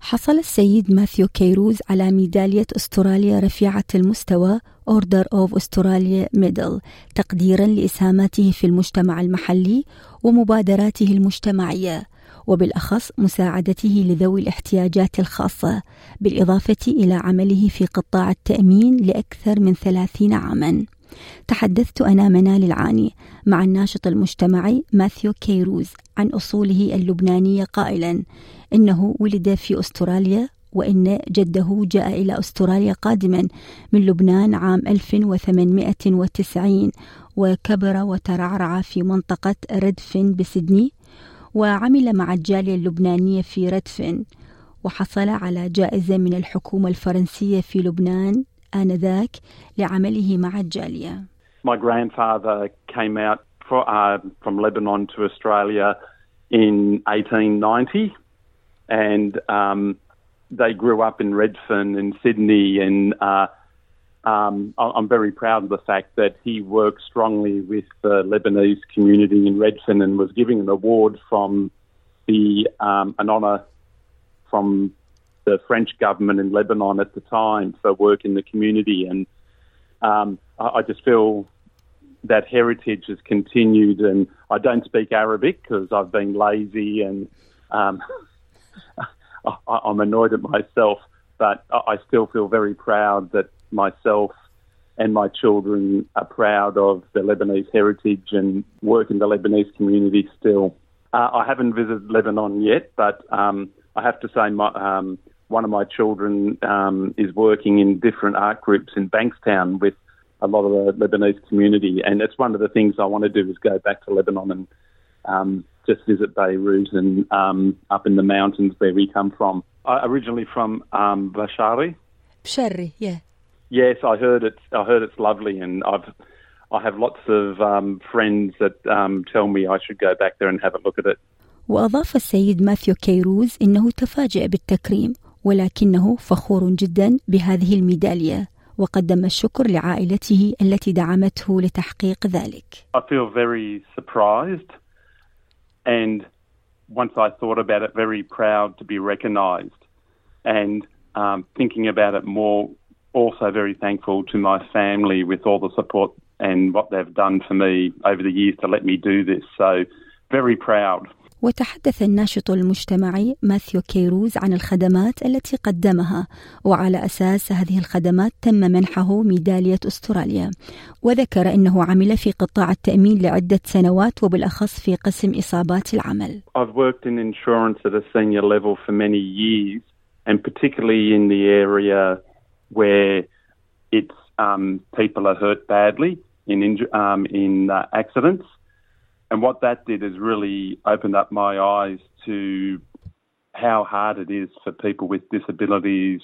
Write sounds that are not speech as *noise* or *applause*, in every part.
حصل السيد ماثيو كيروز على ميدالية أستراليا رفيعة المستوى Order of Australia Medal تقديرا لإسهاماته في المجتمع المحلي ومبادراته المجتمعية وبالأخص مساعدته لذوي الاحتياجات الخاصة بالإضافة إلى عمله في قطاع التأمين لأكثر من ثلاثين عاماً. تحدثت أنا منال العاني مع الناشط المجتمعي ماثيو كيروز عن أصوله اللبنانية قائلا إنه ولد في أستراليا وإن جده جاء إلى أستراليا قادما من لبنان عام 1890 وكبر وترعرع في منطقة ريدفن بسدني وعمل مع الجالية اللبنانية في ريدفن وحصل على جائزة من الحكومة الفرنسية في لبنان آنذاك لعمله مع الجالية. My grandfather came out for, uh, from Lebanon to Australia in 1890 and um, they grew up in Redfern in Sydney and uh, um, I'm very proud of the fact that he worked strongly with the Lebanese community in Redfern and was given an award from the um, an honour from the French government in Lebanon at the time for work in the community. And um, I, I, just feel that heritage has continued. And I don't speak Arabic because I've been lazy and um, *laughs* I, am annoyed at myself. But I still feel very proud that myself and my children are proud of the Lebanese heritage and work in the Lebanese community still. Uh, I haven't visited Lebanon yet, but um, I have to say my, um, one of my children um, is working in different art groups in Bankstown with a lot of the Lebanese community, and it's one of the things I want to do is go back to Lebanon and um, just visit Beirut and um, up in the mountains where we come from. I, originally from um, Bashari. Bashari, yeah. Yes, I heard it's I heard it's lovely, and I've I have lots of um, friends that um, tell me I should go back there and have a look at it. وأضاف السيد ماثيو كيروز إنه تفاجأ بالتكريم ولكنه فخور جدا بهذه الميدالية وقدم الشكر لعائلته التي دعمته لتحقيق ذلك. I feel very surprised and once I thought about it very proud to be recognized and um, thinking about it more also very thankful to my family with all the support and what they've done for me over the years to let me do this. So very proud. وتحدث الناشط المجتمعي ماثيو كيروز عن الخدمات التي قدمها وعلى أساس هذه الخدمات تم منحه ميدالية أستراليا وذكر إنه عمل في قطاع التأمين لعدة سنوات وبالأخص في قسم إصابات العمل. I've worked in insurance at a senior level for many years and particularly in the area where it's um, people are hurt badly in um, in uh, accidents And what that did is really opened up my eyes to how hard it is for people with disabilities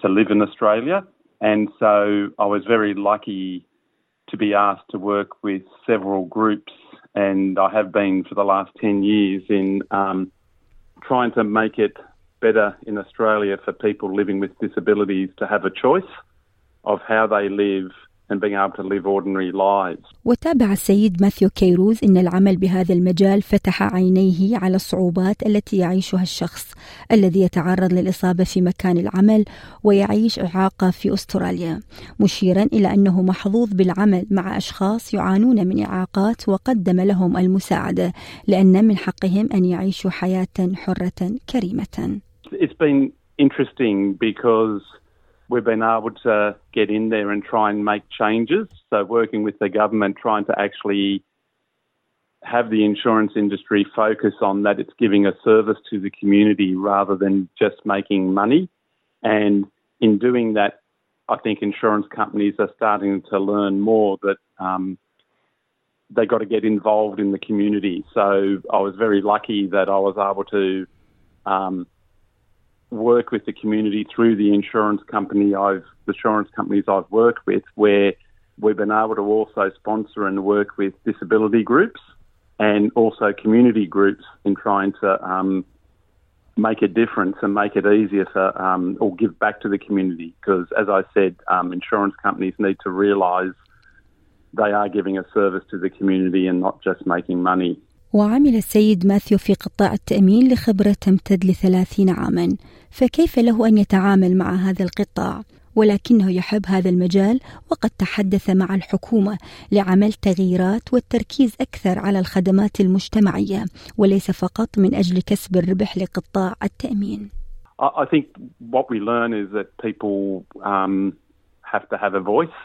to live in Australia. And so I was very lucky to be asked to work with several groups, and I have been for the last 10 years in um, trying to make it better in Australia for people living with disabilities to have a choice of how they live and being able to live ordinary lives. وتابع السيد ماثيو كيروز أن العمل بهذا المجال فتح عينيه على الصعوبات التي يعيشها الشخص الذي يتعرض للإصابة في مكان العمل ويعيش إعاقة في أستراليا مشيرا إلى أنه محظوظ بالعمل مع أشخاص يعانون من إعاقات وقدم لهم المساعدة لأن من حقهم أن يعيشوا حياة حرة كريمة. It's been interesting because we've been able to get in there and try and make changes. So, working with the government, trying to actually have the insurance industry focus on that it's giving a service to the community rather than just making money. And in doing that, I think insurance companies are starting to learn more that um, they got to get involved in the community. So I was very lucky that I was able to um, work with the community through the insurance company I've the insurance companies I've worked with where we've been able to also sponsor and work with disability groups and also community groups in trying to um, make a difference and make it easier to um, or give back to the community. Because as I said, um, insurance companies need to realise they are giving a service to the community and not just making money. وعمل السيد ماثيو في قطاع التأمين لخبرة تمتد لثلاثين عاما فكيف له أن يتعامل مع هذا القطاع؟ ولكنه يحب هذا المجال وقد تحدث مع الحكومة لعمل تغييرات والتركيز أكثر على الخدمات المجتمعية وليس فقط من أجل كسب الربح لقطاع التأمين. I think what we learn is that people um, have to have a voice.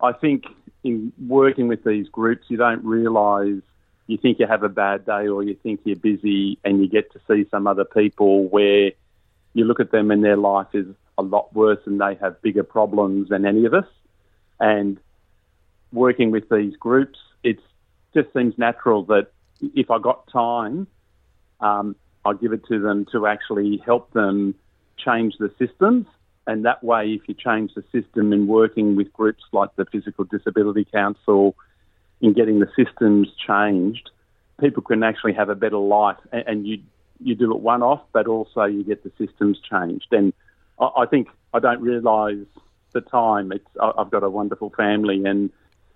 I think in working with these groups, you don't realise you think you have a bad day or you think you're busy and you get to see some other people where you look at them and their life is a lot worse and they have bigger problems than any of us. And working with these groups, it just seems natural that if I got time, um, I'd give it to them to actually help them change the systems. And that way, if you change the system in working with groups like the Physical Disability Council, in getting the systems changed, people can actually have a better life. And you you do it one off, but also you get the systems changed. And I think I don't realise the time. It's I've got a wonderful family, and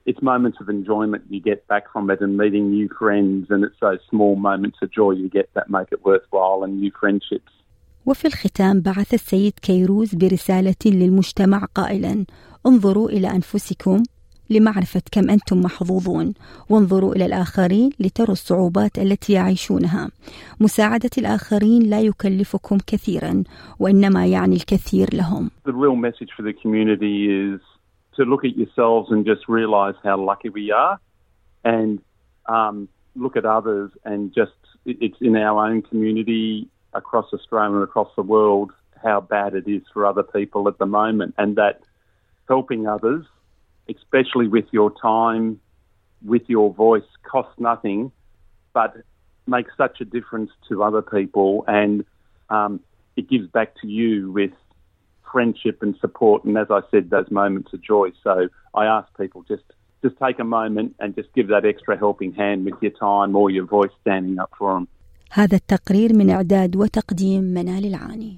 it's moments of enjoyment you get back from it, and meeting new friends, and it's those small moments of joy you get that make it worthwhile, and new friendships. وفي الختام بعث السيد كيروز برسالة للمجتمع قائلا انظروا إلى أنفسكم لمعرفة كم أنتم محظوظون وانظروا إلى الآخرين لتروا الصعوبات التي يعيشونها مساعدة الآخرين لا يكلفكم كثيرا وإنما يعني الكثير لهم The real message for the community is to look at yourselves and just realise how lucky we are and um, look at others and just it's in our own community across Australia and across the world how bad it is for other people at the moment and that helping others especially with your time, with your voice, costs nothing, but makes such a difference to other people, and um, it gives back to you with friendship and support, and as I said, those moments of joy. So I ask people just just take a moment and just give that extra helping hand with your time or your voice standing up for them. هذا التقرير من إعداد وتقديم منال العاني